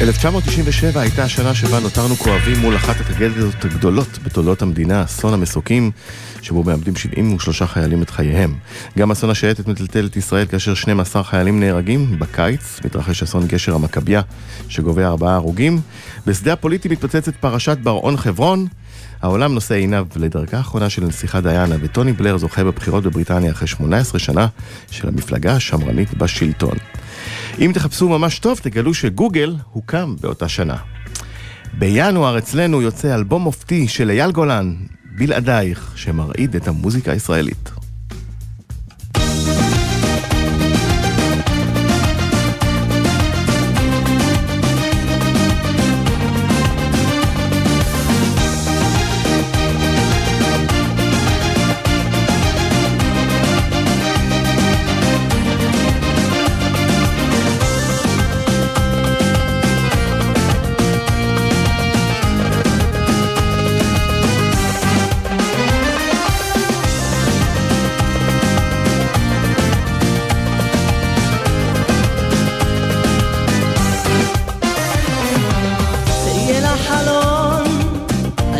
1997 הייתה השנה שבה נותרנו כואבים מול אחת הטרגדיות הגדולות בתולדות המדינה, אסון המסוקים, שבו מאבדים 73 חיילים את חייהם. גם אסון השייטת מטלטל את ישראל כאשר 12 חיילים נהרגים. בקיץ מתרחש אסון גשר המכבייה, שגובה ארבעה הרוגים. בשדה הפוליטי מתפוצצת פרשת בר-און חברון. העולם נושא עיניו לדרכה האחרונה של הנסיכה דיאנה, וטוני בלר זוכה בבחירות בבריטניה אחרי 18 שנה של המפלגה השמרנית בשלטון. אם תחפשו ממש טוב, תגלו שגוגל הוקם באותה שנה. בינואר אצלנו יוצא אלבום מופתי של אייל גולן, בלעדייך, שמרעיד את המוזיקה הישראלית.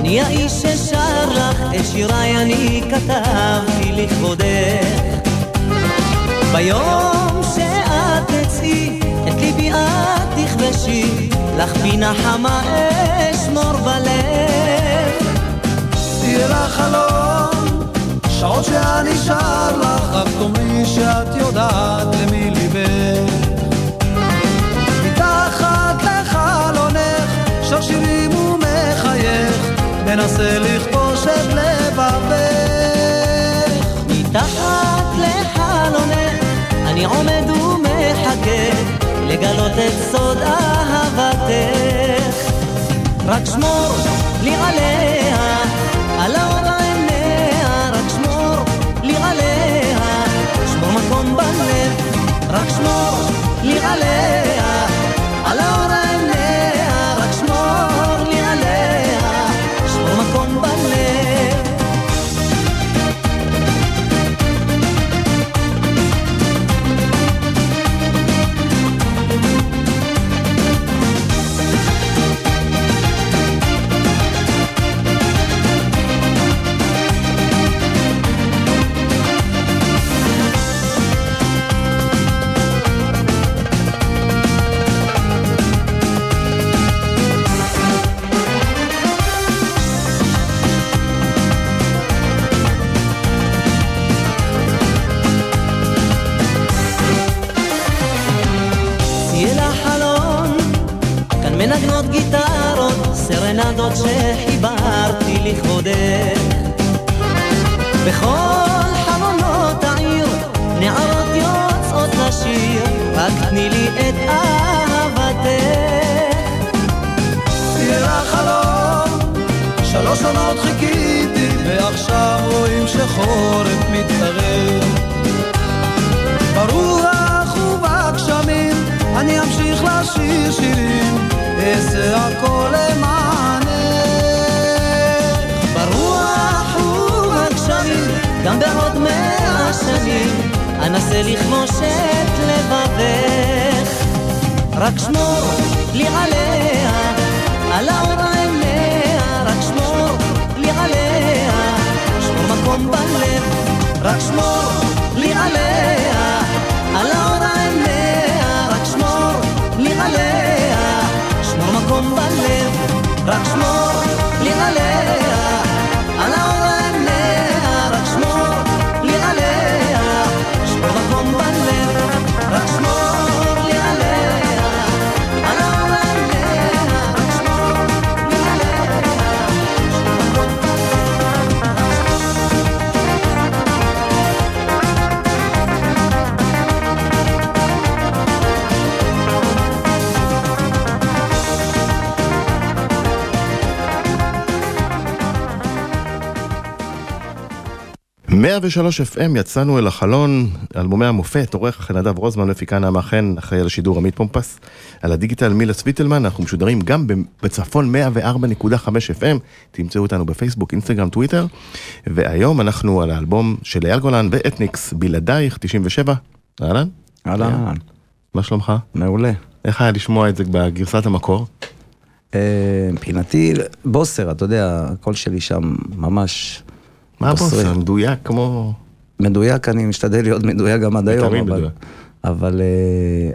אני האיש ששר לך את שיריי אני כתבתי לכבודך. ביום שאת תצאי, את ליבי את תכבשי, לך בי נחמה אשמור בלב. תהיה לך חלום, שעות שאני שר לך, רק תאמרי שאת יודעת למי ליבך. מתחת לחלונך, שר שירים מנסה לכבוש את לבבך. מתחת לחלונך, אני עומד ומחכה, לגלות את סוד אהבתך. רק שמור לי עליה, על האור עיניה, רק שמור לי עליה, שמור מקום בלב, רק שמור לי עליה, סרנדות שחיברתי לכבודך. בכל חלונות העיר, נערות יוצאות לשיר, רק תני לי את אהבתך. תהיה לך חלום, שלוש עונות חיכיתי, ועכשיו רואים שחורף מתקרב. ברוח ובגשמים, אני אמשיך לשיר שירים, אעשה הכל למענך. גם בעוד מאה שנים, אנסה לכבוש את לבבך. רק שמור לי עליה, על האור עיניה, רק שמור לי עליה, שמור מקום בלב, רק שמור לי עליה, על האור עיניה, רק שמור לי עליה, שמור מקום בלב, רק שמור לי עליה, 103 FM יצאנו אל החלון, אלבומי המופת, עורך נדב רוזמן, מפיקה נעמה חן, אחראי על השידור עמית פומפס, על הדיגיטל מילה סוויטלמן, אנחנו משודרים גם בצפון 104.5 FM, תמצאו אותנו בפייסבוק, אינסטגרם, טוויטר, והיום אנחנו על האלבום של אייל גולן ואתניקס, בלעדייך, 97, אהלן? אהלן. מה שלומך? מעולה. איך היה לשמוע את זה בגרסת המקור? אה, מבחינתי, בוסר, אתה יודע, הקול שלי שם ממש... מה. הבוסר? מדויק כמו... מדויק, אני משתדל להיות מדויק גם עד היום, תמיד. מדויק. אבל אה,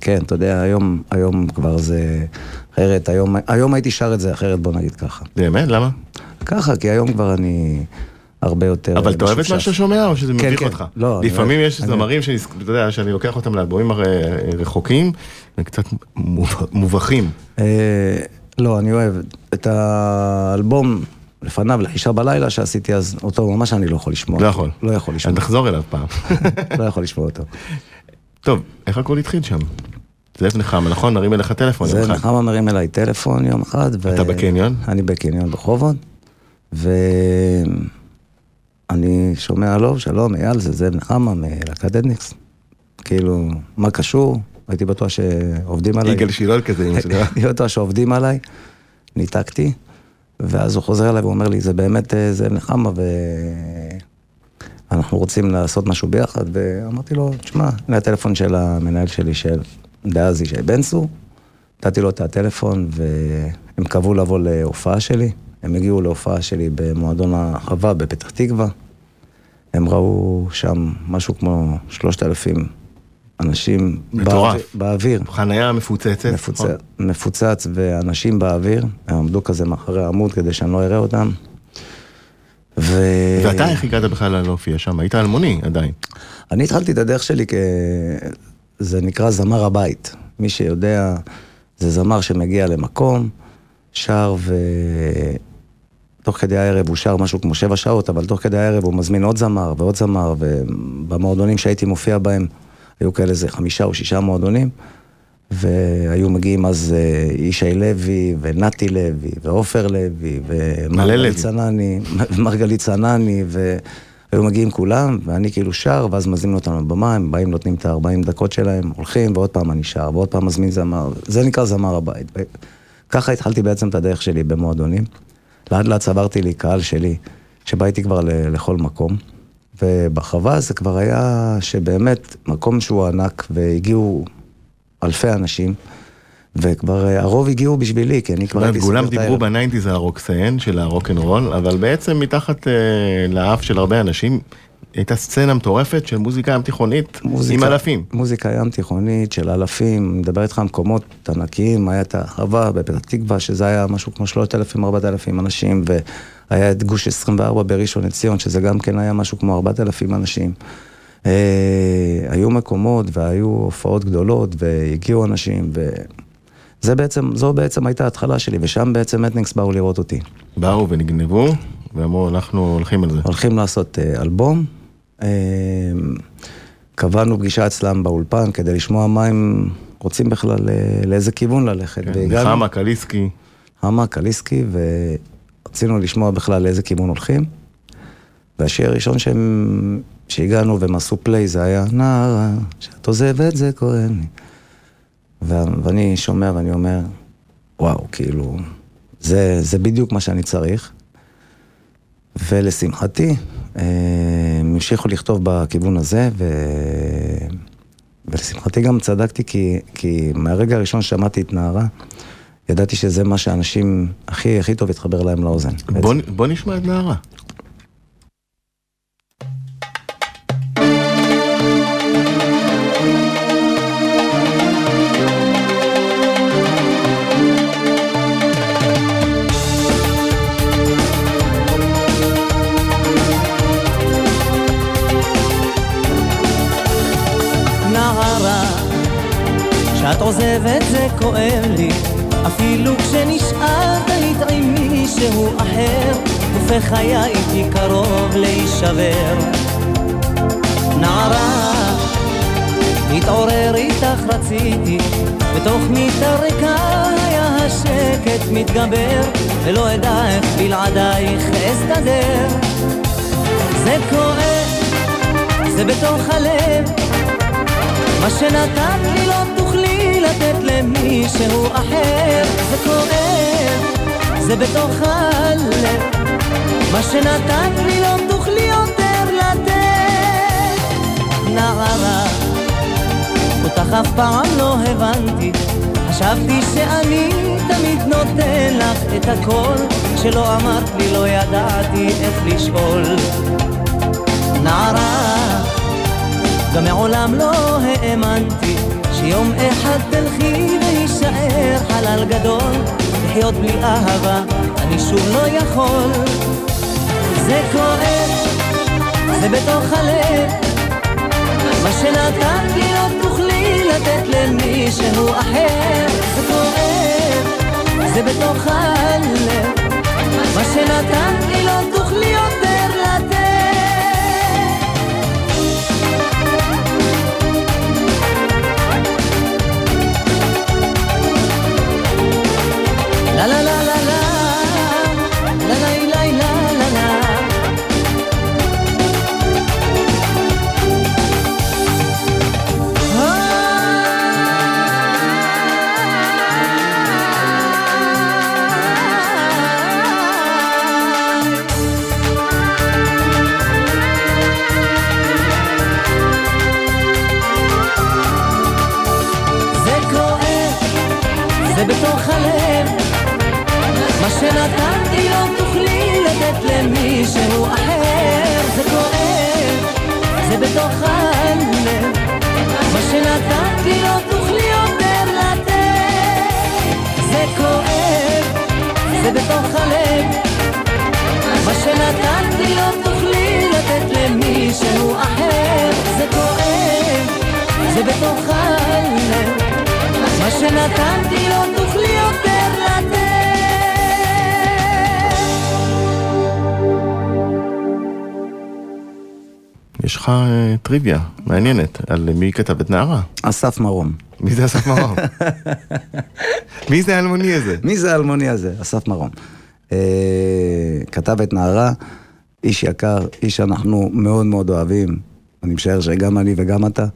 כן, אתה יודע, היום, היום כבר זה אחרת, היום, היום הייתי שר את זה אחרת, בוא נגיד ככה. באמת? למה? ככה, כי היום כבר אני הרבה יותר... אבל אתה אוהב את. מה שאתה שומע או שזה כן, מביך כן. אותך? לא, אני לפעמים אוהב- יש אני- זמרים שאני, אתה יודע, שאני לוקח אותם לאלבומים רחוקים, הם קצת מוב- מובכים. אה, לא, אני אוהב את האלבום לפניו, לחישה בלילה שעשיתי אז, אותו ממש אני לא יכול לשמוע. לא יכול. לא יכול לשמוע. אז תחזור אליו פעם. לא יכול לשמוע אותו. טוב, איך הכל התחיל שם? זאב נחמה, נכון? נרים אליך טלפון. יום אחד. נחמה מרים אליי טלפון יום אחד. ו- אתה בקניון? אני בקניון ברחובות. ואני שומע, הלו, שלום, אייל, זה זאב נחמה מלהקת אדניקס. כאילו, מה קשור? הייתי בטוח שעובדים עליי. יגאל שילול כזה, יודע. הייתי בטוח שעובדים עליי, ניתקתי, ואז הוא חוזר אליי ואומר לי, זה באמת אה, זאב נחמה, ואנחנו רוצים לעשות משהו ביחד, ואמרתי לו, תשמע, הנה הטלפון של המנהל שלי, של דאז ישי בן צור, נתתי לו את הטלפון, והם קבעו לבוא להופעה שלי, הם הגיעו להופעה שלי במועדון החווה בפתח תקווה, הם ראו שם משהו כמו שלושת אלפים אנשים מטורף. באוויר- באוויר. חניה מפוצצת. מפוצץ, נכון? מפוצץ ואנשים באוויר, הם עמדו כזה מאחורי העמוד כדי שאני לא אראה אותם. ו... ואתה איך הגעת בכלל להופיע שם? היית אלמוני עדיין. אני התחלתי את הדרך שלי כ... זה נקרא זמר הבית. מי שיודע, זה זמר שמגיע למקום, שר ו... תוך כדי הערב הוא שר משהו כמו שבע שעות, אבל תוך כדי הערב הוא מזמין עוד זמר ועוד זמר, ובמועדונים שהייתי מופיע בהם, היו כאלה איזה חמישה או שישה מועדונים, והיו מגיעים אז אה, ישי לוי, ונתי לוי, ועופר לוי. ומרגלית צנני, ומרגלית צנני, והיו מגיעים כולם, ואני כאילו שר, ואז מזמינים אותנו לבמה, הם באים, נותנים את ה-40 דקות שלהם, הולכים, ועוד פעם אני שר, ועוד פעם מזמין זמר, זה נקרא זמר הבית. ככה התחלתי בעצם את הדרך שלי במועדונים. לאט לאט צברתי לי קהל שלי, שבא איתי כבר לכל מקום. ובחווה זה כבר היה שבאמת מקום שהוא ענק, והגיעו אלפי אנשים, וכבר אה, הרוב הגיעו בשבילי, כי אני כבר הייתי כולם סוגר את דיברו הערב. ב nineties על הרוקסיין של הרוקנרול, אבל בעצם מתחת אה, לאף של הרבה אנשים הייתה סצנה מטורפת של מוזיקה ים תיכונית עם אלפים. מוזיקה ים תיכונית של אלפים, מדבר איתך על מקומות ענקיים, היה את החווה בפתח תקווה, שזה היה משהו כמו 3,000-4,000 אנשים, והיה את גוש 24 בראשון לציון, שזה גם כן היה משהו כמו 4,000 אנשים. אה, היו מקומות והיו הופעות גדולות, והגיעו אנשים, וזה בעצם, זו בעצם הייתה ההתחלה שלי, ושם בעצם אתניקס באו לראות אותי. באו ונגנבו, ואמרו אנחנו הולכים על זה. הולכים לעשות אה, אלבום. אה, קבענו פגישה אצלם באולפן כדי לשמוע מה הם רוצים בכלל, אה, לאיזה כיוון ללכת. כן, והגענו- נחמה, קליסקי, המה, קליסקי, ורצינו לשמוע בכלל לאיזה כיוון הולכים. והשיר הראשון שהם, שהגענו והם עשו פליי זה היה נערה, שאת עוזבת זה כואב לי. ו- ואני שומע ואני אומר, וואו, כאילו, זה, זה בדיוק מה שאני צריך. ולשמחתי, אה, הם המשיכו לכתוב בכיוון הזה, ו... ולשמחתי גם צדקתי, כי, כי מהרגע הראשון ששמעתי את נערה, ידעתי שזה מה שאנשים הכי הכי טוב התחבר להם לאוזן. בוא, בוא נשמע את נערה. נערה, כשאת עוזבת זה כואב לי, אפילו כשנשארת היית עם מישהו אחר, ופחיי הייתי קרוב להישבר. נערה, להתעורר איתך רציתי, בתוך מיטה ריקה היה השקט מתגבר, ולא אדע איך בלעדייך אסתדר. זה כואב, זה בתוך הלב. מה שנתת לי לא תוכלי לתת למישהו אחר. זה כואב, זה בתוך הלב. מה שנתת לי לא תוכלי יותר לתת. נערה, אותך אף פעם לא הבנתי. חשבתי שאני תמיד נותן לך את הכל, כשלא אמרת לי לא ידעתי איך לשאול. נערה, גם מעולם לא האמנתי שיום אחד תלכי ויישאר חלל גדול, לחיות בלי אהבה אני שוב לא יכול. זה כואב, זה בתוך הלב, מה שנתת לי לא תוכלי לתת למישהו אחר. זה כואב, זה בתוך הלב, מה שנתת לי לא תוכלי יותר la la la. טריוויה מעניינת על מי כתב את נערה. אסף מרום. מי זה אסף מרום? מי זה האלמוני הזה? מי זה האלמוני הזה? אסף מרום. אה, כתב את נערה, איש יקר, איש שאנחנו מאוד מאוד אוהבים, אני משער שגם אני וגם אתה,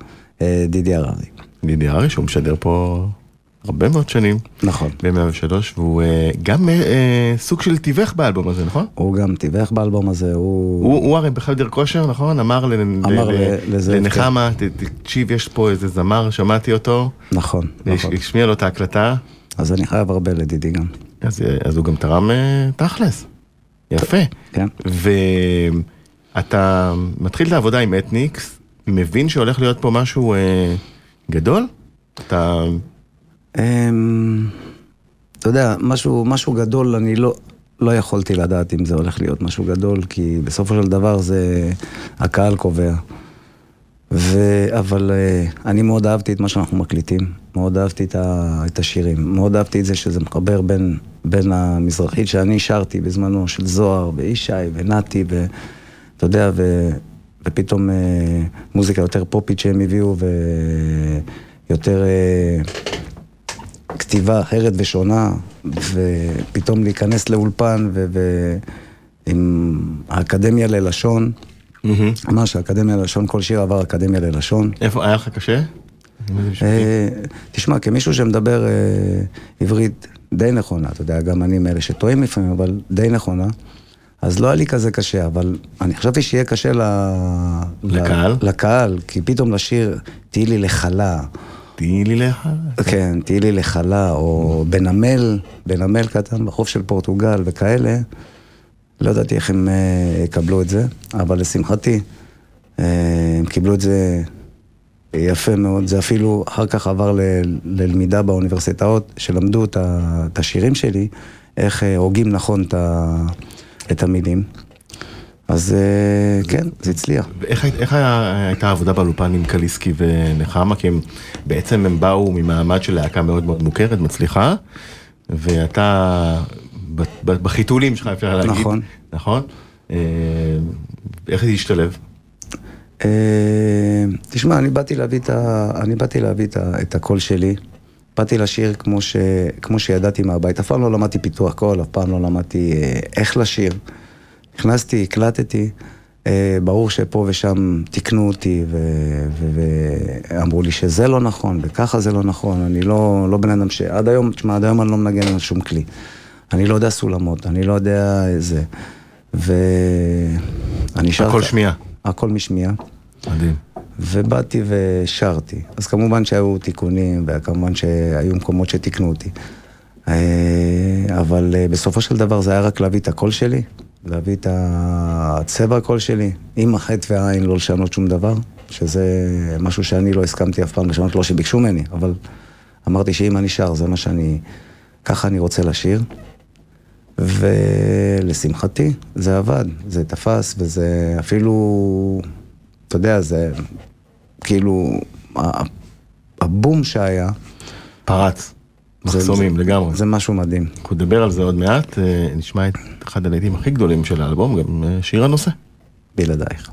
אה, דידי הררי. דידי ארי שהוא משדר פה הרבה מאוד שנים. נכון. ב-103 והוא אה, גם אה, סוג של תיווך באלבום הזה נכון? הוא גם תיווך באלבום הזה, הוא... הוא, הוא הרי בחדר כושר נכון? אמר, אמר לזאב, לנחמה תקשיב יש פה איזה זמר שמעתי אותו. נכון, נכון. השמיע לו את ההקלטה. אז אני חייב הרבה לדידי גם. אז, אז הוא גם תרם אה, תכלס. יפה. כן. ואתה מתחיל את העבודה עם אתניקס, מבין שהולך להיות פה משהו אה, גדול? אתה... אמ, אתה יודע, משהו, משהו גדול, אני לא, לא יכולתי לדעת אם זה הולך להיות משהו גדול, כי בסופו של דבר זה הקהל קובע. ו... אבל uh, אני מאוד אהבתי את מה שאנחנו מקליטים, מאוד אהבתי את, ה... את השירים, מאוד אהבתי את זה שזה מחבר בין, בין המזרחית שאני שרתי בזמנו, של זוהר וישי ונתי, ואתה יודע, ו... ופתאום uh, מוזיקה יותר פופית שהם הביאו, ויותר uh, כתיבה אחרת ושונה, ופתאום להיכנס לאולפן ו... ו... עם האקדמיה ללשון. ממש, האקדמיה ללשון, כל שיר עבר אקדמיה ללשון. איפה, היה לך קשה? אה, תשמע, כמישהו שמדבר אה, עברית די נכונה, אתה יודע, גם אני מאלה שטועים לפעמים, אבל די נכונה, אז לא היה לי כזה קשה, אבל אני חשבתי שיהיה קשה ל... לקהל? ל... לקהל, כי פתאום לשיר, תהיי לי לחלה. תהיי לי לך. כן, תהיי לי לחלה, או בנמל, בנמל קטן בחוף של פורטוגל וכאלה. לא ידעתי איך הם אה, יקבלו את זה, אבל לשמחתי, אה, הם קיבלו את זה יפה מאוד. זה אפילו אחר כך עבר ללמידה באוניברסיטאות, שלמדו את השירים שלי, איך אה, הוגים נכון את המילים. אז אה, כן, זה הצליח. איך הייתה העבודה באולפן עם קליסקי ונחמה? כי הם בעצם הם באו ממעמד של להקה מאוד מאוד מוכרת, מצליחה, ואתה בחיתולים שלך אפשר להגיד. נכון. נכון? אה, איך זה השתלב? אה, תשמע, אני באתי להביא את, ה... אני באתי להביא את, ה... את הקול שלי. באתי לשיר כמו, ש... כמו שידעתי מהבית. אף פעם לא למדתי פיתוח קול, אף פעם לא למדתי איך לשיר. נכנסתי, הקלטתי, אה, ברור שפה ושם תיקנו אותי ואמרו לי שזה לא נכון וככה זה לא נכון, אני לא, לא בן אדם ש... עד היום, תשמע, עד היום אני לא מנגן על שום כלי. אני לא יודע סולמות, אני לא יודע איזה... ואני שר... הכל שמיעה. הכל משמיעה. מדהים. ובאתי ושרתי. אז כמובן שהיו תיקונים, וכמובן שהיו מקומות שתיקנו אותי. אה, אבל אה, בסופו של דבר זה היה רק להביא את הקול שלי, להביא את הצבע הקול שלי, עם החטא והעין לא לשנות שום דבר, שזה משהו שאני לא הסכמתי אף פעם לשנות, לא שביקשו ממני, אבל אמרתי שאם אני שר, זה מה שאני, ככה אני רוצה לשיר. ולשמחתי, זה עבד, זה תפס, וזה אפילו, אתה יודע, זה כאילו, הבום שהיה, פרץ. מחסומים זה- לגמרי. זה משהו מדהים. אנחנו נדבר על זה עוד מעט, אה, נשמע את אחד הלהיטים הכי גדולים של האלבום, גם אה, שיר הנושא. בלעדייך.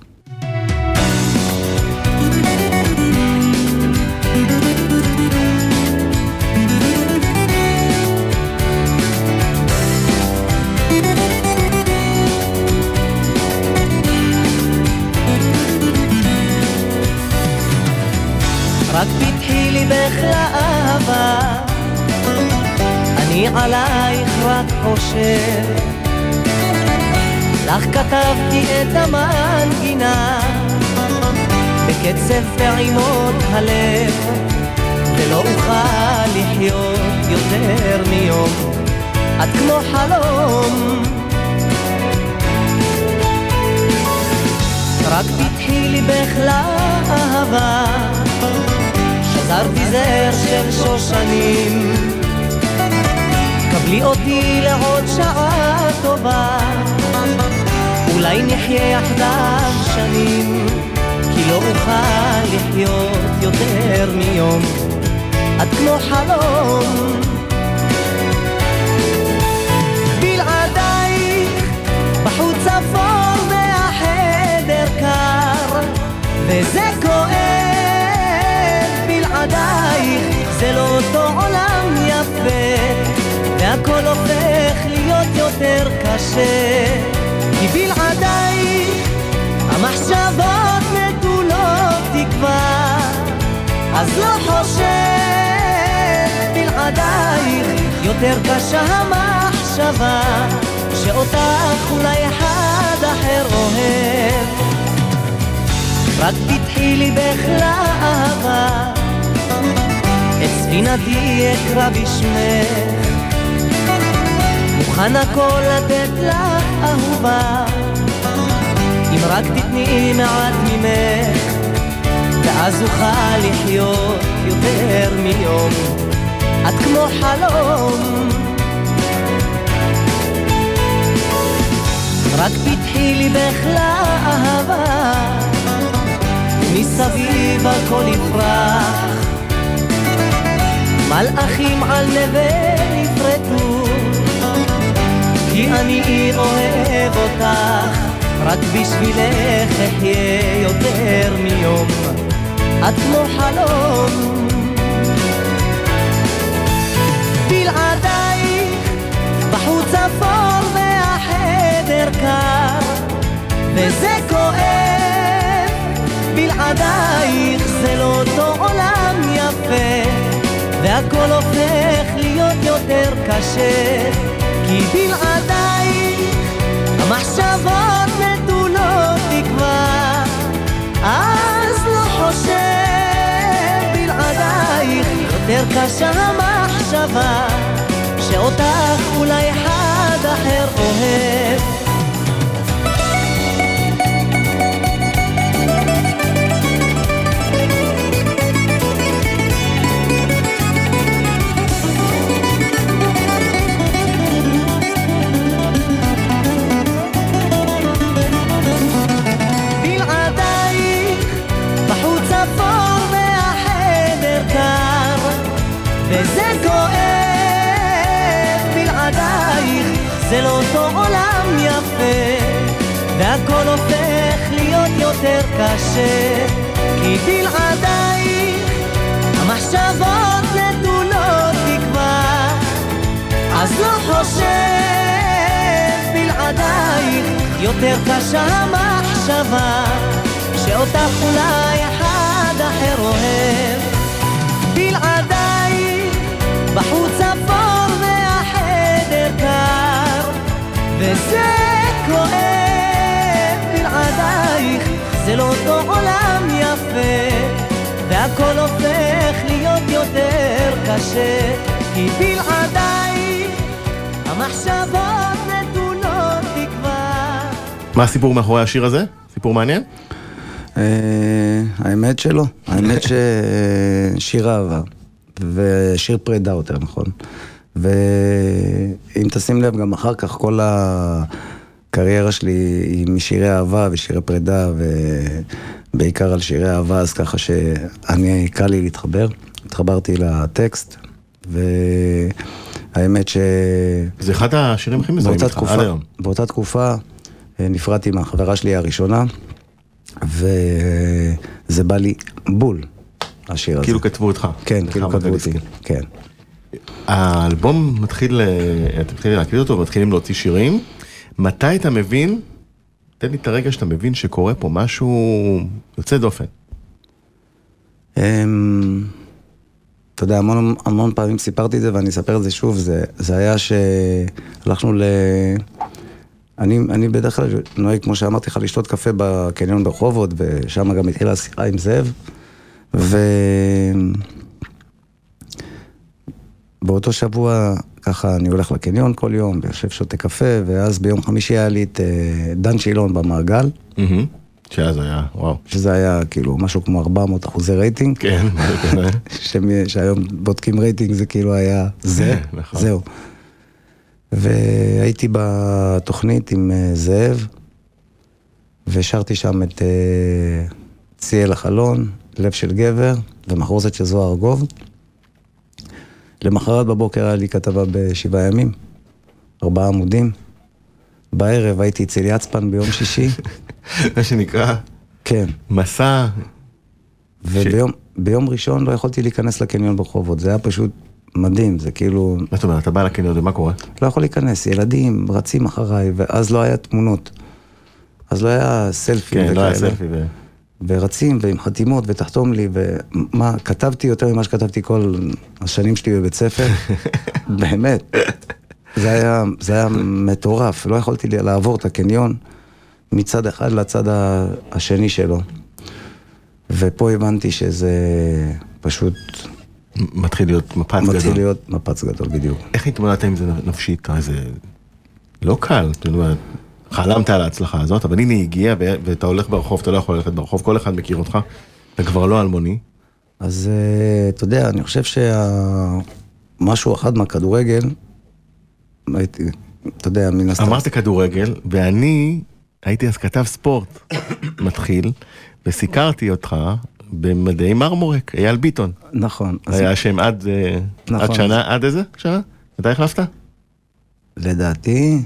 רק פתחי ליבך לאהבה, אני עלייך רק חושב. לך כתבתי את המנגינה, בקצב פעימות הלב, ולא אוכל לחיות יותר מיום, את כמו חלום. רק פתחי ליבך לאהבה, שזרתי זר של שושנים. קבלי אותי לעוד שעה טובה, אולי נחיה יחדיו שנים, כי לא אוכל לחיות יותר מיום, את כמו חלום. בחוץ אפור והחדר קר וזה כואב. בלעדייך זה לא אותו והכל הופך להיות יותר קשה. כי בלעדייך המחשבות נטולות תקווה. אז לא חושב בלעדייך יותר קשה המחשבה שאותך אולי אחד אחר אוהב. רק פתחי ליבך לאהבה את ספינתי אקרא בשמך מוכן הכל לתת לך אהובה. אם רק תתני מעט ממך ואז אוכל לחיות יותר מיום. את כמו חלום. רק פתחי ליבך לאהבה. מסביב הכל יפרח. מלאכים על נווה נפרטו כי אני אוהב אותך רק בשבילך אחיה יותר מיום. את כמו חלום. בלעדייך בחוץ אפור והחדר קר וזה כואב. בלעדייך זה לא אותו עולם יפה והכל הופך להיות יותר קשה כי בלעדייך המחשבות נטולות תקווה אז לא חושב בלעדייך יותר קשה המחשבה שאותך אולי אחד אחר אוהב קשה כי בלעדייך המחשבות נטולות תקווה. אז לא חושב בלעדייך יותר קשה המחשבה שאותך אולי אחד אחר אוהב. בחוץ אפור והחדר קר וזה כואב אותו עולם יפה והכל הופך להיות יותר קשה כי בלעדייך המחשבות נטולות תקווה מה הסיפור מאחורי השיר הזה? סיפור מעניין? אה, האמת שלא, האמת ששיר אהבה, ושיר פרידה יותר נכון. ואם תשים לב, גם אחר כך כל הקריירה שלי היא משירי אהבה ושירי פרידה, ובעיקר על שירי אהבה, אז ככה שאני, קל לי להתחבר. התחברתי לטקסט, והאמת ש... זה אחד השירים הכי מזוהים איתך, עד היום. באותה תקופה אה, נפרדתי מהחברה שלי הראשונה, וזה בא לי בול, השיר הזה. כאילו כתבו אותך. כן, כאילו כתבו אותי. כן. האלבום מתחיל, אה, אתם מתחילים להקליט אותו ומתחילים להוציא שירים. מתי אתה מבין, תן לי את הרגע שאתה מבין שקורה פה משהו יוצא דופן. אמ, אתה יודע, המון, המון פעמים סיפרתי את זה ואני אספר את זה שוב, זה, זה היה שהלכנו ל... אני, אני בדרך כלל נוהג, כמו שאמרתי לך, לשתות קפה בקניון ברחובות, ושם גם התחילה השיחה עם זאב. ובאותו שבוע, ככה, אני הולך לקניון כל יום, ויושב שותה קפה, ואז ביום חמישי היה לי את אה, דן שילון במעגל. שאז היה, וואו. שזה היה כאילו משהו כמו 400 אחוזי רייטינג. כן, שהיום בודקים רייטינג זה כאילו היה זה, נכון. זהו. והייתי בתוכנית עם אה, זאב, ושרתי שם את אה, צאי אל החלון, לב של גבר, ומחרוזת של זוהר ארגוב. למחרת בבוקר היה לי כתבה בשבעה ימים, ארבעה עמודים. בערב הייתי אצל יצפן ביום שישי, מה שנקרא, כן. מסע, וביום ביום ראשון לא יכולתי להיכנס לקניון ברחובות, זה היה פשוט מדהים, זה כאילו, מה זאת אומרת, אתה בא לקניון ומה קורה? לא יכול להיכנס, ילדים רצים אחריי, ואז לא היה תמונות. אז לא היה סלפים כן, לא היה וכאלה. סלפי. ו- ורצים ועם חתימות ותחתום לי, ומה, כתבתי יותר ממה שכתבתי כל השנים שלי בבית ספר, באמת. זה היה, זה היה מטורף, לא יכולתי לעבור את הקניון מצד אחד לצד השני שלו. ופה הבנתי שזה פשוט מתחיל להיות מפץ גדול. מתחיל להיות מפץ גדול בדיוק. איך התמודדת עם זה נפשית? הרי זה לא קל, אתה יודע, חלמת על ההצלחה הזאת, אבל הנה היא הגיעה ואתה הולך ברחוב, אתה לא יכול ללכת ברחוב, כל אחד מכיר אותך, אתה כבר לא אלמוני. אז אה, אתה יודע, אני חושב שמשהו אחד מהכדורגל, הייתי, אתה יודע, מן הסתם, אמרת כדורגל, ואני הייתי אז כתב ספורט מתחיל, וסיקרתי אותך במדעי מרמורק, אייל ביטון. נכון, היה השם עד, אה, נכון. עד שנה, עד איזה שנה? מתי החלפת? לדעתי,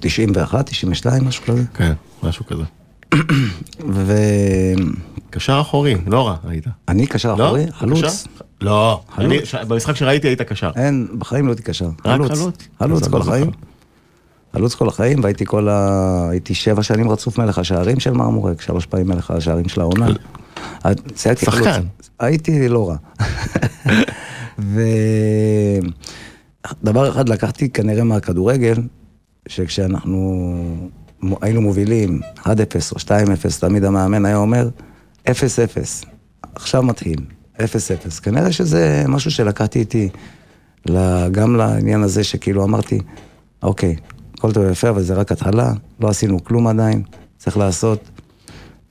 91, 92, משהו כזה, כן, משהו כזה. ואני קשר אחורי, לא רע היית. קשר לא? אחורי, חלוץ, קשר? לא, חלוץ. אני- ש- במשחק שראיתי היית קשר. אין, בחיים לא הייתי קשר, חלוץ? חלוץ אז כל אני לא החיים. חלוץ כל החיים, והייתי כל ה... הייתי שבע שנים רצוף מלך השערים של מרמורק, שלוש פעמים מלך השערים של העונה. שחקן. חלוץ. הייתי לא רע. ודבר אחד לקחתי כנראה מהכדורגל, שכשאנחנו היינו מובילים 1-0 או 2-0, תמיד המאמן היה אומר, 0-0, עכשיו מתחיל, 0-0. כנראה שזה משהו שלקחתי איתי גם לעניין הזה שכאילו אמרתי, אוקיי, הכל טוב ויפה, אבל זה רק התחלה, לא עשינו כלום עדיין, צריך לעשות.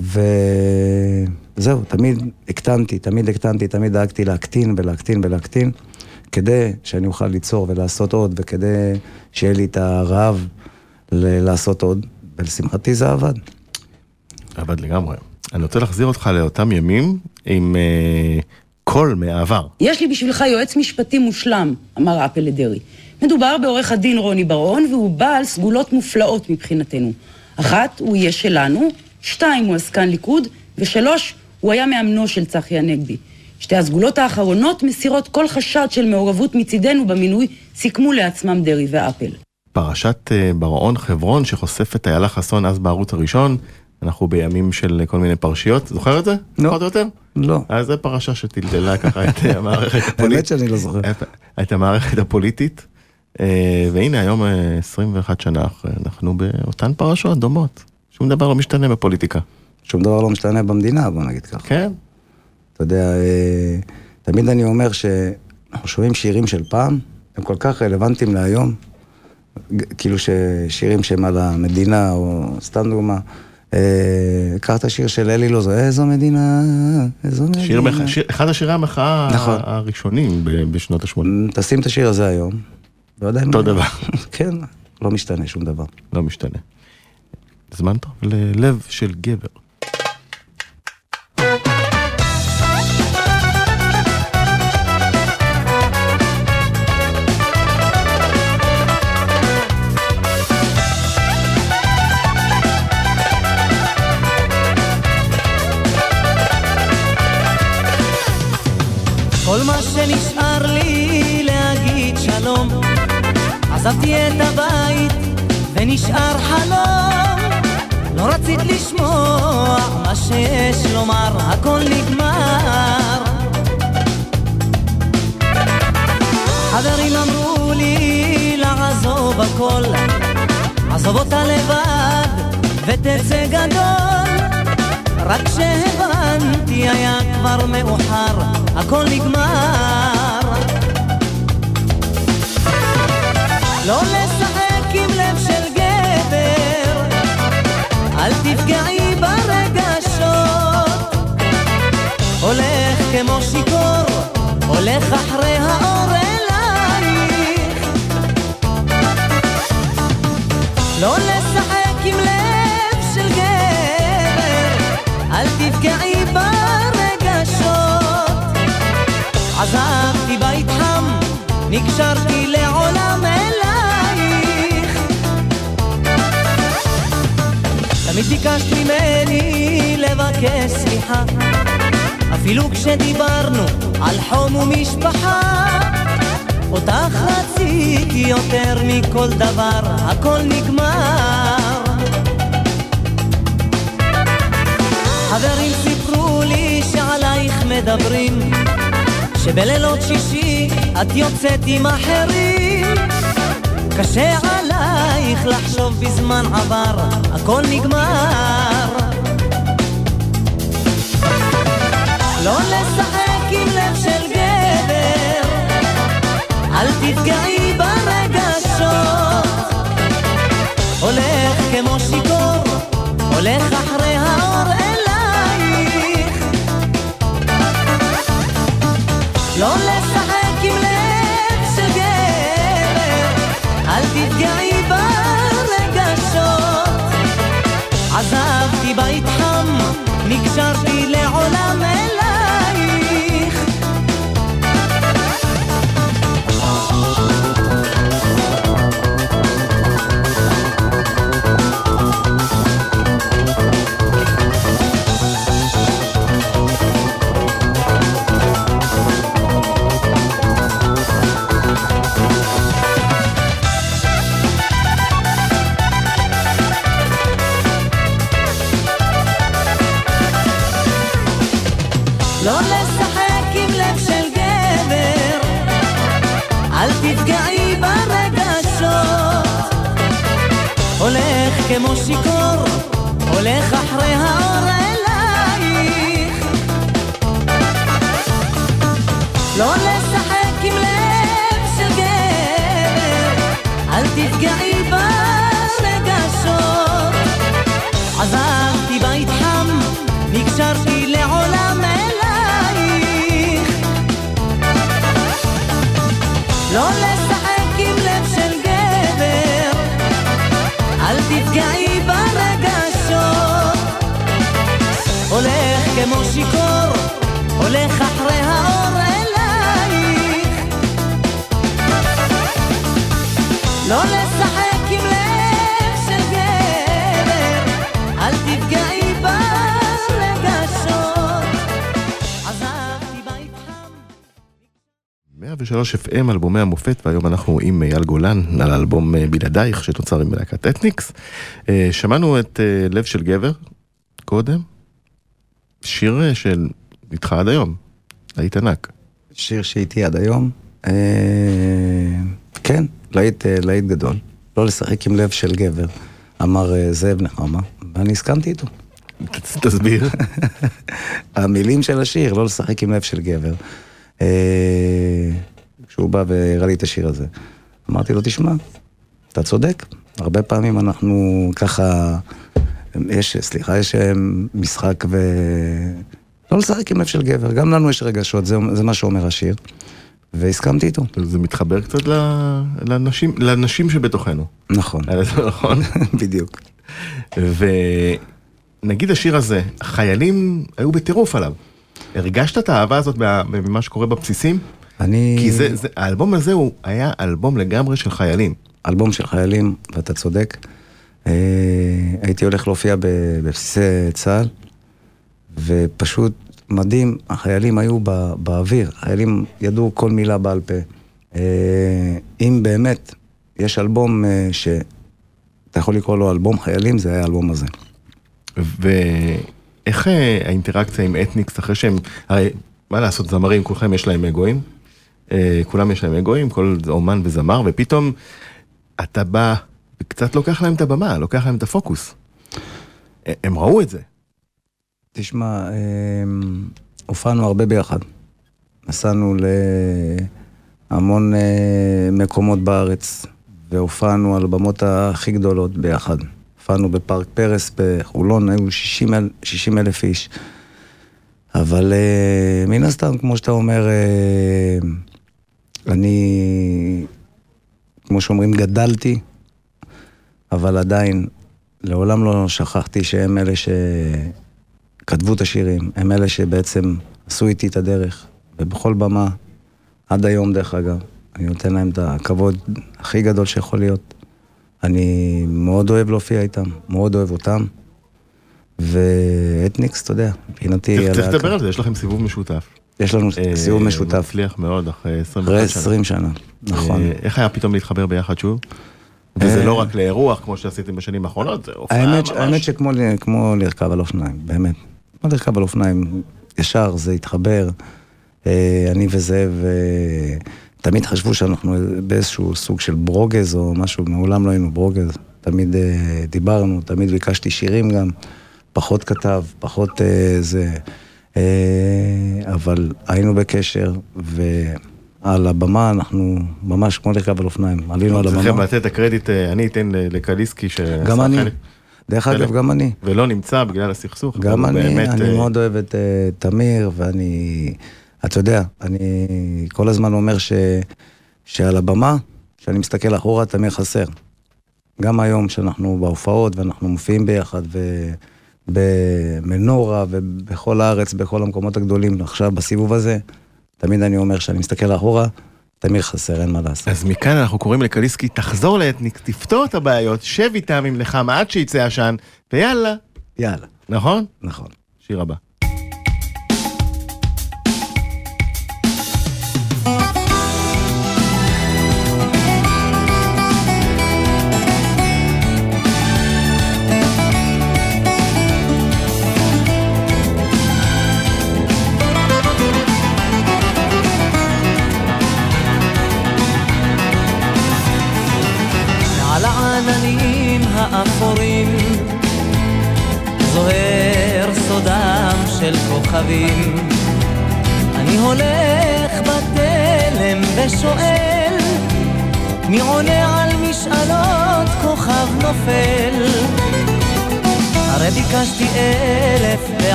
וזהו, תמיד הקטנתי, תמיד הקטנתי, תמיד דאגתי להקטין ולהקטין ולהקטין, כדי שאני אוכל ליצור ולעשות עוד, וכדי שיהיה לי את הרעב לעשות עוד, ולשמחתי זה עבד. עבד לגמרי. אני רוצה להחזיר אותך לאותם ימים עם אה, קול מהעבר. יש לי בשבילך יועץ משפטי מושלם, אמר אפל לדרעי. מדובר בעורך הדין רוני בר-און, והוא בעל סגולות מופלאות מבחינתנו. אחת, הוא יהיה שלנו, שתיים, הוא עסקן ליכוד, ושלוש, הוא היה מאמנו של צחי הנגבי. שתי הסגולות האחרונות מסירות כל חשד של מעורבות מצידנו במינוי, סיכמו לעצמם דרעי ואפל. פרשת אה, בר-און חברון שחושפת איילה חסון אז בערוץ הראשון. אנחנו בימים של כל מיני פרשיות, זוכר את זה? לא. פחות או יותר? לא. אז זו פרשה שטלטלה ככה את אה, המערכת האמת הפוליטית. שאני לא זוכר. את- המערכת הפוליטית. אה, והנה היום אה, 21 שנה אחרי, אנחנו באותן פרשות דומות. שום דבר לא משתנה בפוליטיקה. שום דבר לא משתנה במדינה, בוא נגיד ככה. כן, אתה יודע, אה, תמיד אני אומר שאנחנו שומעים שירים של פעם, הם כל כך רלוונטיים להיום. כאילו ששירים שהם על המדינה, או סתם דוגמה. אה, קח את השיר של אלי לוזו, איזו מדינה, איזו מדינה. שיר מח... שיר... אחד השירי המחאה נכון. הראשונים בשנות ה-80. תשים את השיר הזה היום. לא יודע. אותו דבר. כן, לא משתנה שום דבר. לא משתנה. זמן טוב ללב של גבר. שנשאר לי להגיד שלום. עזבתי את הבית ונשאר חלום. לא רצית לשמוע מה שיש לומר הכל נגמר. חברים אמרו לי לעזוב הכל. עזוב אותה לבד ותצא גדול רק כשהבנתי היה כבר מאוחר, הכל נגמר. לא לשחק עם לב של גבר, אל תפגעי ברגשות. הולך כמו שיכור, הולך אחרי האור עזבתי בית חם, נקשרתי לעולם אלייך. תמיד ביקשת ממני לבקש סליחה, אפילו כשדיברנו על חום ומשפחה. אותך רציתי יותר מכל דבר, הכל נגמר. חברים סיפרו לי שעלייך מדברים, שבלילות שישי את יוצאת עם אחרים. קשה עלייך לחשוב בזמן עבר, הכל נגמר. לא לשחק עם לב של גבר, אל תפגעי ברגשות. הולך כמו שיכור, הולך אחרי עזבתי בית חם, נקשרתי לעולם כמו שיכור, הולך אחרי האור אלייך. לא כמו שיכור, הולך אחרי האור אלייך. לא לשחק עם לב של גבר, אל תפגעי ברגשות. עזבתי בית חם 103 FM, אלבומי המופת, והיום אנחנו עם אייל גולן על האלבום אה, בלעדייך שתוצר עם מלהקת אתניקס. אה, שמענו את אה, לב של גבר קודם, שיר אה, של איתך עד היום, היית ענק. שיר שאיתי עד היום. אה, כן, להיט, אה, להיט גדול. לא לשחק עם לב של גבר, אמר זאב נחמה, ואני הסכמתי איתו. תסביר. המילים של השיר, לא לשחק עם לב של גבר. כשהוא בא והראה לי את השיר הזה, אמרתי לו, תשמע, אתה צודק, הרבה פעמים אנחנו ככה, יש, סליחה, יש אה, משחק ו... לא לשחק עם לב של גבר, גם לנו יש רגשות, זה, זה מה שאומר השיר, והסכמתי איתו, זה מתחבר קצת לנשים, לנשים שבתוכנו. נכון, זה נכון? בדיוק. ונגיד השיר הזה, החיילים היו בטירוף עליו. הרגשת את האהבה הזאת מה- ממה שקורה בבסיסים? אני... כי זה, זה, האלבום הזה הוא היה אלבום לגמרי של חיילים. אלבום של חיילים, ואתה צודק. אה, הייתי הולך להופיע בבסיסי צה"ל, ופשוט מדהים, החיילים היו בא, באוויר, החיילים ידעו כל מילה בעל פה. אה, אם באמת יש אלבום אה, שאתה יכול לקרוא לו אלבום חיילים, זה היה האלבום הזה. ואיך האינטראקציה עם אתניקס אחרי שהם, הרי מה לעשות, זמרים, כולכם יש להם אגואים, כולם יש להם אגואים, כל אומן וזמר, ופתאום אתה בא וקצת לוקח להם את הבמה, לוקח להם את הפוקוס. הם ראו את זה. תשמע, אה, הופענו הרבה ביחד. נסענו להמון אה, מקומות בארץ, והופענו על הבמות הכי גדולות ביחד. הופענו בפארק פרס בחולון, היו 60 אל- 60 אלף איש. אבל אה, מן הסתם, כמו שאתה אומר, אה, אני, כמו שאומרים, גדלתי, אבל עדיין, לעולם לא שכחתי שהם אלה שכתבו את השירים, הם אלה שבעצם עשו איתי את הדרך, ובכל במה, עד היום דרך אגב, אני נותן להם את הכבוד הכי גדול שיכול להיות. אני מאוד אוהב להופיע איתם, מאוד אוהב אותם, ואתניקס, אתה יודע, מבחינתי... צריך לדבר על זה, יש לכם סיבוב משותף. יש לנו אה, סיבוב משותף, מצליח מאוד אחרי 21 אחרי שנה. 20 שנה, נכון. אה, איך היה פתאום להתחבר ביחד שוב? וזה אה, לא רק לאירוח כמו שעשיתם בשנים האחרונות, זה הופעה האמת, ממש. האמת שכמו לרכב על אופניים, באמת. כמו לרכב על אופניים, ישר זה התחבר. אה, אני וזאב אה, תמיד חשבו שאנחנו באיזשהו סוג של ברוגז או משהו, מעולם לא היינו ברוגז. תמיד אה, דיברנו, תמיד ביקשתי שירים גם, פחות כתב, פחות אה, זה. אה, אבל היינו בקשר, ועל הבמה אנחנו ממש כמו לרכב על אופניים. עלינו על הבמה. צריכים לתת את הקרדיט, אה, אני אתן לקליסקי שעשה גם אני. דרך. אגב, גם אני. ולא נמצא בגלל הסכסוך. גם אני, באמת, אני אה, מאוד אוהב את אה, תמיר, ואני, אתה יודע, אני כל הזמן אומר ש, שעל הבמה, כשאני מסתכל אחורה, תמיר חסר. גם היום, שאנחנו בהופעות ואנחנו מופיעים ביחד, ובמנורה ובכל הארץ, בכל המקומות הגדולים, עכשיו בסיבוב הזה, תמיד אני אומר, כשאני מסתכל אחורה, תמיר חסר, אין מה לעשות. אז מכאן אנחנו קוראים לקליסקי, תחזור לאתניק, תפתור את הבעיות, שב איתם עם נחמה עד שיצא עשן, ויאללה. יאללה, נכון? נכון. שיר הבא.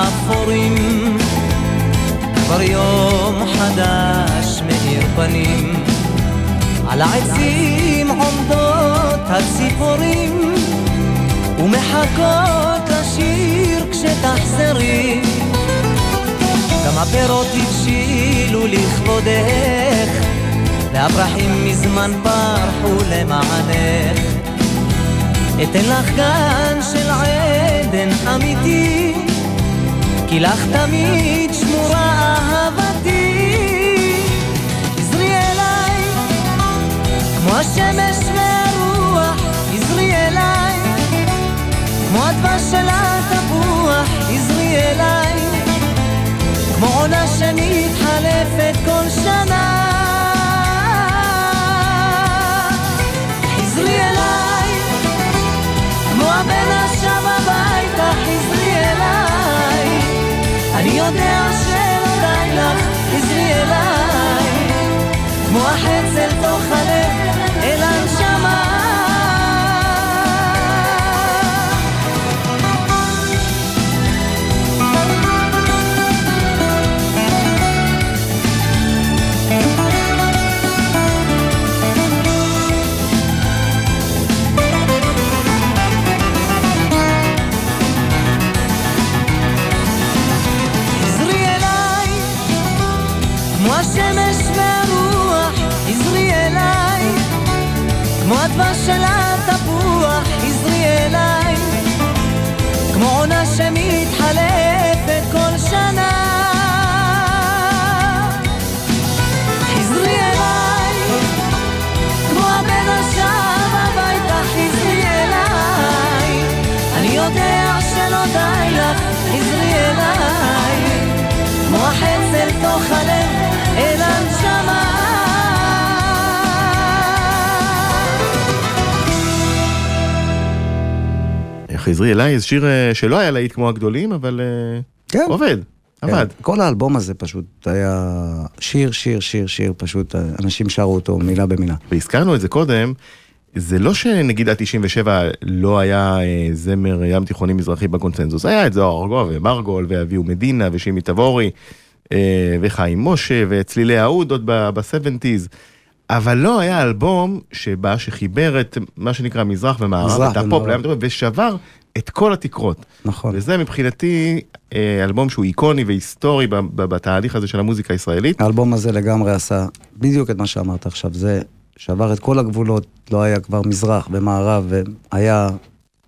האפורים. כבר יום חדש מאיר פנים. על העצים עומדות הציפורים ומחכות לשיר כשתחזרי. גם הפירות הבשילו לכבודך והפרחים מזמן פרחו למענך. אתן לך גן של עדן אמיתי כי לך תמיד שמורה אהבתי. עזרי אליי כמו השמש והרוח. עזרי אליי כמו הדבש של התפוח עזרי אליי כמו עונה שמתחלפת כל שנה שלא די לך חזרי אליי. כמו החץ אל תוך הלב חזרי אליי, זה שיר אה, שלא היה להיט כמו הגדולים, אבל אה, כן. עובד, עבד. כן, כל האלבום הזה פשוט היה שיר, שיר, שיר, שיר, פשוט אה, אנשים שרו אותו מילה במילה. והזכרנו את זה קודם, זה לא שנגיד עד 97 לא היה זמר ים תיכוני מזרחי בקונצנזוס, היה את זוהר ארגוב ומרגול ואביהו מדינה ושימי תבורי וחיים משה וצלילי האוד עוד ב-70's, אבל לא היה אלבום שבא שחיבר את מה שנקרא מזרח ומערב, את הפופ ושבר את כל התקרות. נכון. וזה מבחינתי אה, אלבום שהוא איקוני והיסטורי בתהליך הזה של המוזיקה הישראלית. האלבום הזה לגמרי עשה בדיוק את מה שאמרת עכשיו, זה שבר את כל הגבולות, לא היה כבר מזרח ומערב, והיה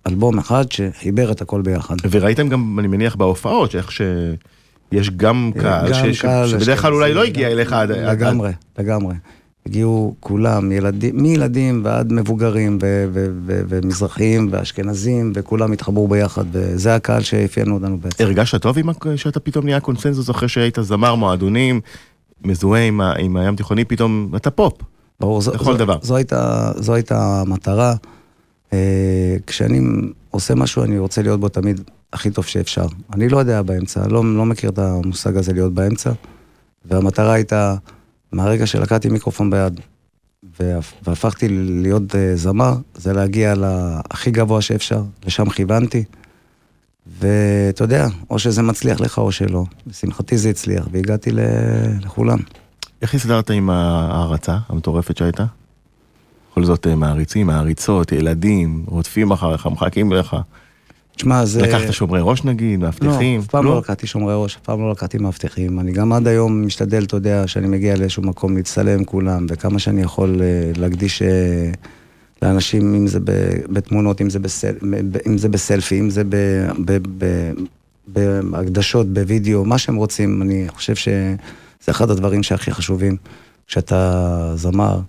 אלבום אחד שחיבר את הכל ביחד. וראיתם גם, אני מניח, בהופעות, שאיך שיש גם קהל, גם ש- ש- קהל שבדרך כלל אולי לא הגיע אליך. עד- לגמרי, לגמרי. הגיעו כולם, ילדים, מילדים ועד מבוגרים ו- ו- ו- ומזרחים ואשכנזים, וכולם התחברו ביחד, וזה הקהל שאפיין אותנו בעצם. הרגשת טוב עם ה- שאתה פתאום נהיה קונסנזוס אחרי שהיית זמר מועדונים, מזוהה עם, ה- עם הים תיכוני, פתאום אתה פופ. ברור, זו, לכל זו, דבר. זו, הייתה, זו הייתה המטרה. אה, כשאני עושה משהו, אני רוצה להיות בו תמיד הכי טוב שאפשר. אני לא יודע באמצע, לא, לא מכיר את המושג הזה להיות באמצע, והמטרה הייתה, מהרגע שלקחתי מיקרופון ביד והפ- והפכתי להיות אה, זמר, זה להגיע להכי גבוה שאפשר, לשם כיוונתי. ואתה יודע, או שזה מצליח לך או שלא. לשמחתי זה הצליח, והגעתי לכולם. איך הסתדרת עם ההערצה המטורפת שהייתה? בכל זאת אה, מעריצים, מעריצות, ילדים, רודפים אחריך, מחכים לך. תשמע, זה... לקחת שומרי ראש נגיד, מאבטחים? לא, אף פעם לא לקחתי שומרי ראש, אף פעם לא לקחתי מאבטחים. אני גם עד היום משתדל, אתה יודע, שאני מגיע לאיזשהו מקום להצטלם עם כולם, וכמה שאני יכול אה, להקדיש אה, לאנשים, אם זה ב- בתמונות, אם זה, בסל, אם זה בסלפי, אם זה ב- ב- ב- בהקדשות, בווידאו, מה שהם רוצים. אני חושב שזה אחד הדברים שהכי חשובים כשאתה זמר.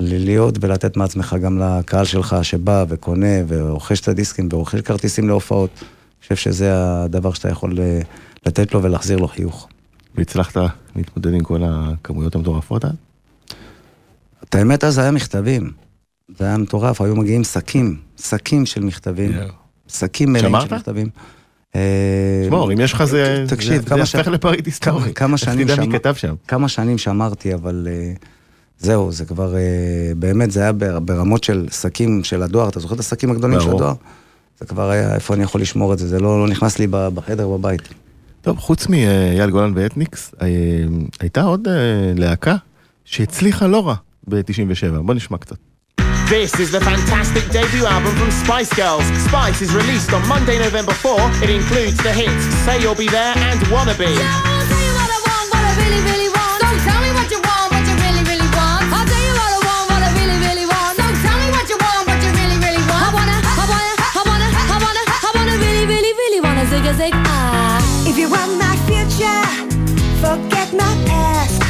להיות ולתת מעצמך גם לקהל שלך שבא וקונה ורוכש את הדיסקים ורוכש כרטיסים להופעות. אני חושב שזה הדבר שאתה יכול אה, לתת לו ולהחזיר לו חיוך. והצלחת להתמודד עם כל הכמויות המטורפות אז? את האמת אז היה מכתבים. זה היה מטורף, היו מגיעים שקים, שקים של מכתבים. שקים מלאים? של מכתבים. אה, שמור, אם יש לך זה... תקשיב, זה- ש- לפריט היסטורי. שנים. כמה שנים שמרתי, אבל אה, זהו, זה כבר, אה, באמת, זה היה בר- ברמות של שקים של הדואר, אתה זוכר את השקים הגדולים של ברור. הדואר? זה כבר היה, איפה אני יכול לשמור את זה, זה לא, לא נכנס לי בחדר בבית. טוב, חוץ מאייל גולן ואתניקס, אה, הייתה עוד אה, להקה שהצליחה לא רע ב-97. בוא נשמע קצת. This is the fantastic debut album from Spice Girls. Spice is released on Monday, November 4. It includes the hits Say You'll Be There and Wanna Be. I'll tell you what I want, what I really, really zig ah. If you want my future, forget my past.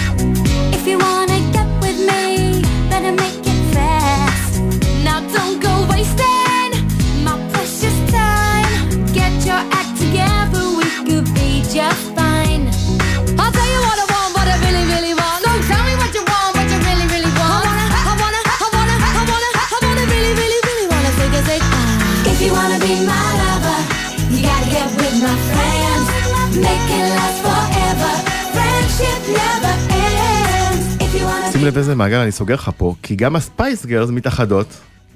שים לב איזה מעגל אני סוגר לך פה, כי גם הספייס גירלס מתאחדות,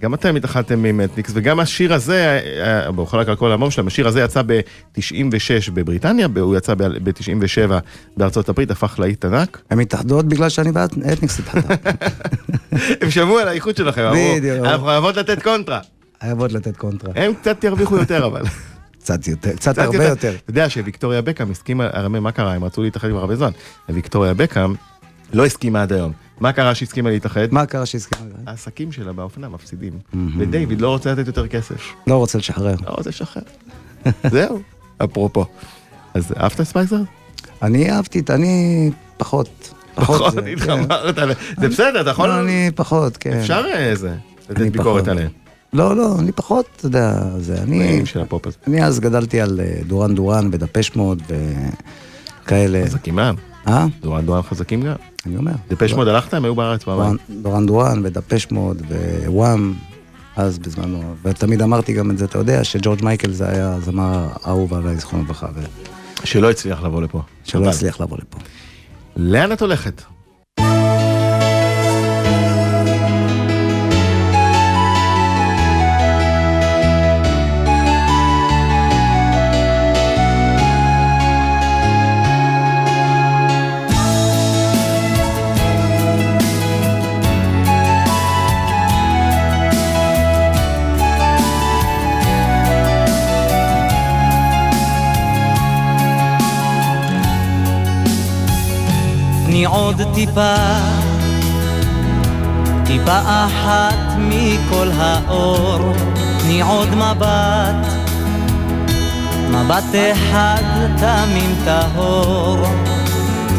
גם אתם התאחדתם עם אתניקס, וגם השיר הזה, אה, הוא חלק על כל ה mom שלהם, השיר הזה יצא ב-96 בבריטניה, הוא יצא ב-97 בארצות הברית, הפך להיט ענק. הן מתאחדות בגלל שאתניקס התאחדה. הם שמעו על האיחוד שלכם, אמרו. אנחנו חייבות לתת קונטרה. חייבות לתת קונטרה. הם קצת ירוויחו יותר אבל. קצת יותר, קצת הרבה יותר. אתה יודע שוויקטוריה בקאם הסכימה, הרי מה קרה? הם רצו להתאחד כבר הרבה זמן. וויקטוריה בקהאם לא הסכימה עד היום. מה קרה שהסכימה להתאחד? מה קרה שהסכימה? העסקים שלה באופנה מפסידים. ודייוויד לא רוצה לתת יותר כסף. לא רוצה לשחרר. לא רוצה לשחרר. זהו, אפרופו. אז אהבת ספייס? אני אהבתי, אני פחות. פחות כן. התחברת ל... זה בסדר, אתה יכול... לא, אני פחות, כן. אפשר אה, זה, לתת ביקורת. עליהם. לא, לא, אני פחות, אתה יודע, זה, אני... של הפופ הזה. אני אז גדלתי על אה, דורן דורן ודפש מוד וכאלה. חזקים גם. אה? דורן דורן חזקים גם. אני אומר. דפש מוד הלכת? הם היו בארץ פעמיים. דורן- דורן ודפש מוד ווואם, אז בזמנו. ותמיד אמרתי גם את זה, אתה יודע, שג'ורג' מייקל זה היה הזמר האהוב עליי, זכרונו לברכה, שלא הצליח לבוא לפה. חבל. הצליח לבוא לפה. לאן את הולכת? תני עוד טיפה, טיפה אחת מכל האור, תני עוד מבט, מבט אחד תמים טהור.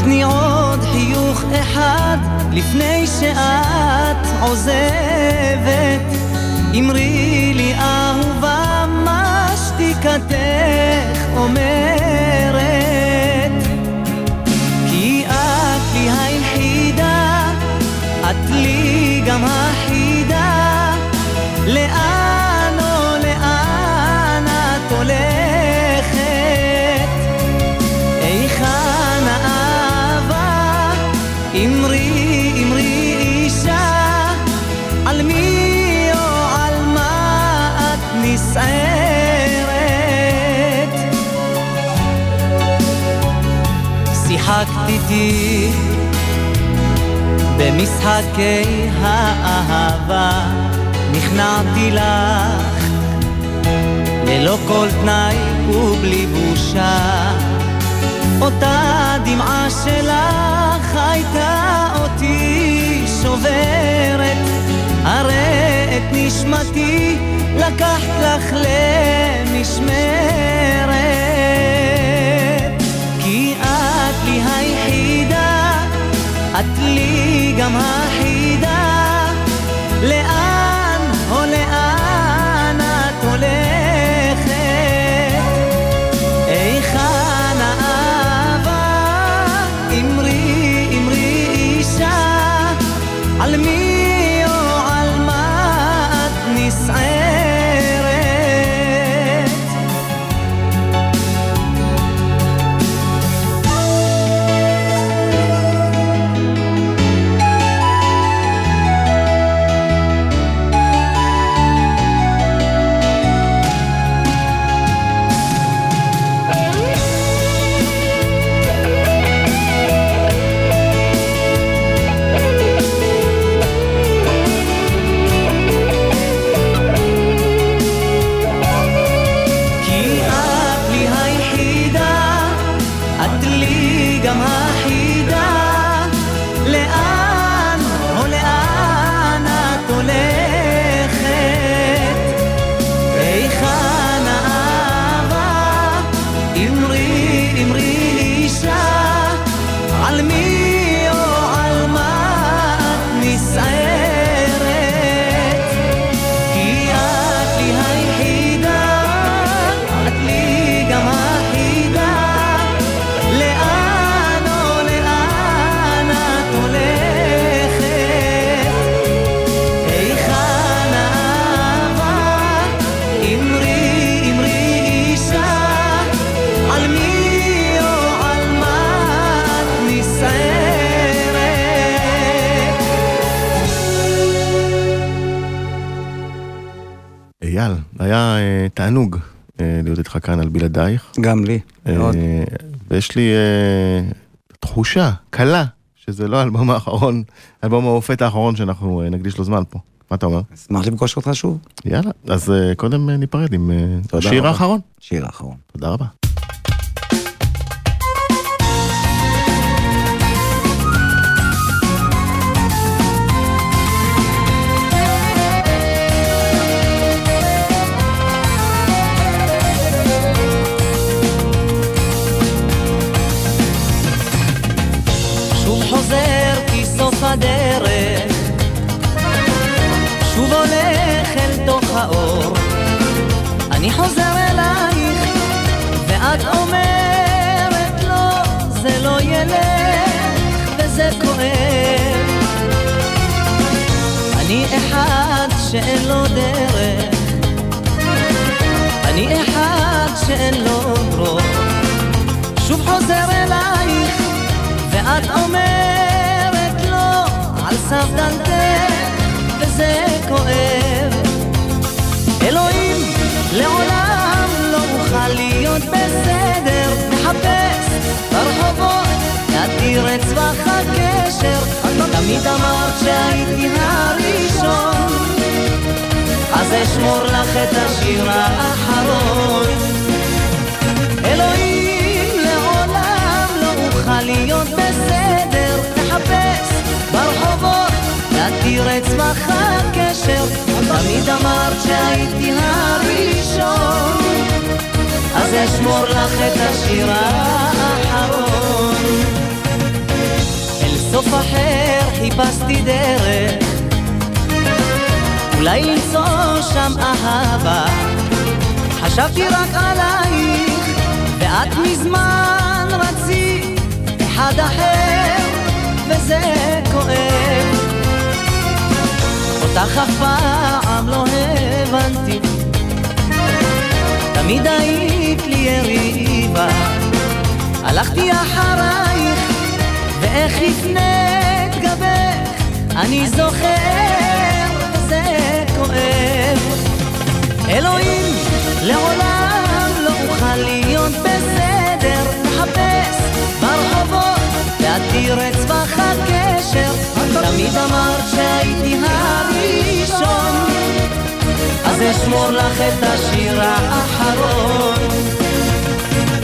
תני עוד חיוך אחד לפני שאת עוזבת. אמרי לי אהובה מה שתיקתך אומרת. גם החידה. לאן או לאן את הולכת? היכן האהבה? אמרי, אמרי אישה, על מי או על מה את נסערת? שיחקת איתי במשחקי האהבה, נכנעתי לך ללא כל תנאי ובלי בושה. אותה דמעה שלך הייתה אותי שוברת, הרי את נשמתי לקחת לך למשמרת. את לי גם החידה. לאן היה אה, תענוג אה, להיות איתך כאן על בלעדייך. גם לי, מאוד. אה, ויש לי אה, תחושה קלה שזה לא האלבום האחרון, האלבום המופת האחרון שאנחנו אה, נקדיש לו זמן פה. מה אתה אומר? אשמח לפגוש אותך שוב. יאללה, אז אה, קודם אה, ניפרד עם אה, השיר רבה. האחרון. שיר האחרון. תודה רבה. הדרך. שוב הולך אל תוך האור. אני חוזר אלייך ואת אומרת לא זה לא ילך וזה כואב. אני אחד שאין לו דרך. אני אחד שאין לו רוב שוב חוזר אלייך ואת אומרת על סף דלתך וזה כואב. אלוהים לעולם לא אוכל להיות בסדר מחפש ברחובות להתיר את צבח הקשר. תמיד אמרת שהייתי הראשון. אז אשמור לך את השיר האחרון. אלוהים לעולם לא אוכל להיות בסדר לחפש ברחובות להתיר את צמח הקשר תמיד אמרת שהייתי הראשון. אז אשמור לך את השיר האחרון. אל סוף אחר חיפשתי דרך אולי למצוא שם אהבה. חשבתי רק עלייך, ואת מזמן רצית אחד אחר, וזה כואב. אותך אף פעם לא הבנתי, תמיד היית לי יריבה. הלכתי אחרייך, ואיך הפנית גבך, אני זוכר, וזה כואב. אלוהים, לעולם לא אוכל להיות בסדר, מחפש ברחובות להתיר את צבח הקשר. תמיד אמרת שהייתי הראשון, אז אשמור לך את השיר האחרון.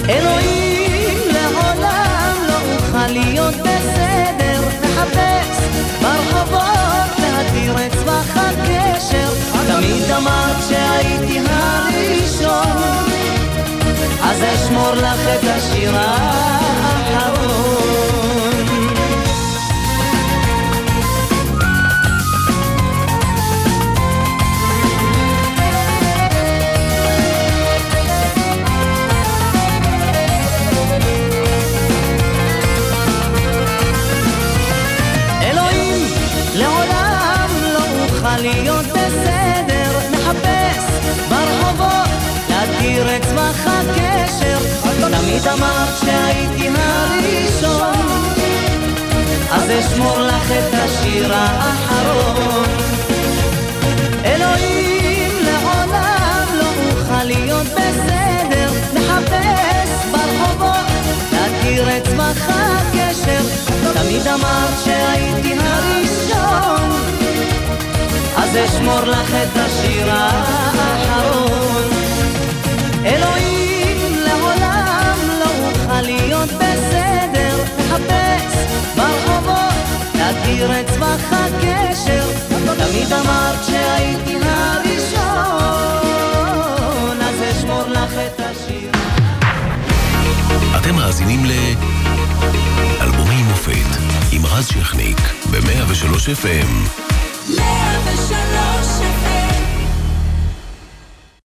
אלוהים, לעולם לא אוכל להיות בסדר, מחפש ברחובות להתיר את צבח הקשר. תמיד אמרת שהייתי הראשון, אז אשמור לך את השיר האחרון. את צמח הקשר. תמיד אמרת שהייתי הראשון, אז אשמור לך את השיר האחרון. אלוהים, לעולם לא אוכל להיות בסדר, מחפש ברחובות להתיר את צמח הקשר. תמיד אמרת שהייתי הראשון, אז אשמור לך את השיר האחרון. אלוהים, לעולם לא אוכל להיות בסדר, מחפש ברחובות להתיר את צמח הקשר. תמיד אמרת שהייתי הראשון, אז אשמור לך את השיר. אתם מאזינים ל... אלבומי מופת עם רז שכניק ב-103 FM. 103 FM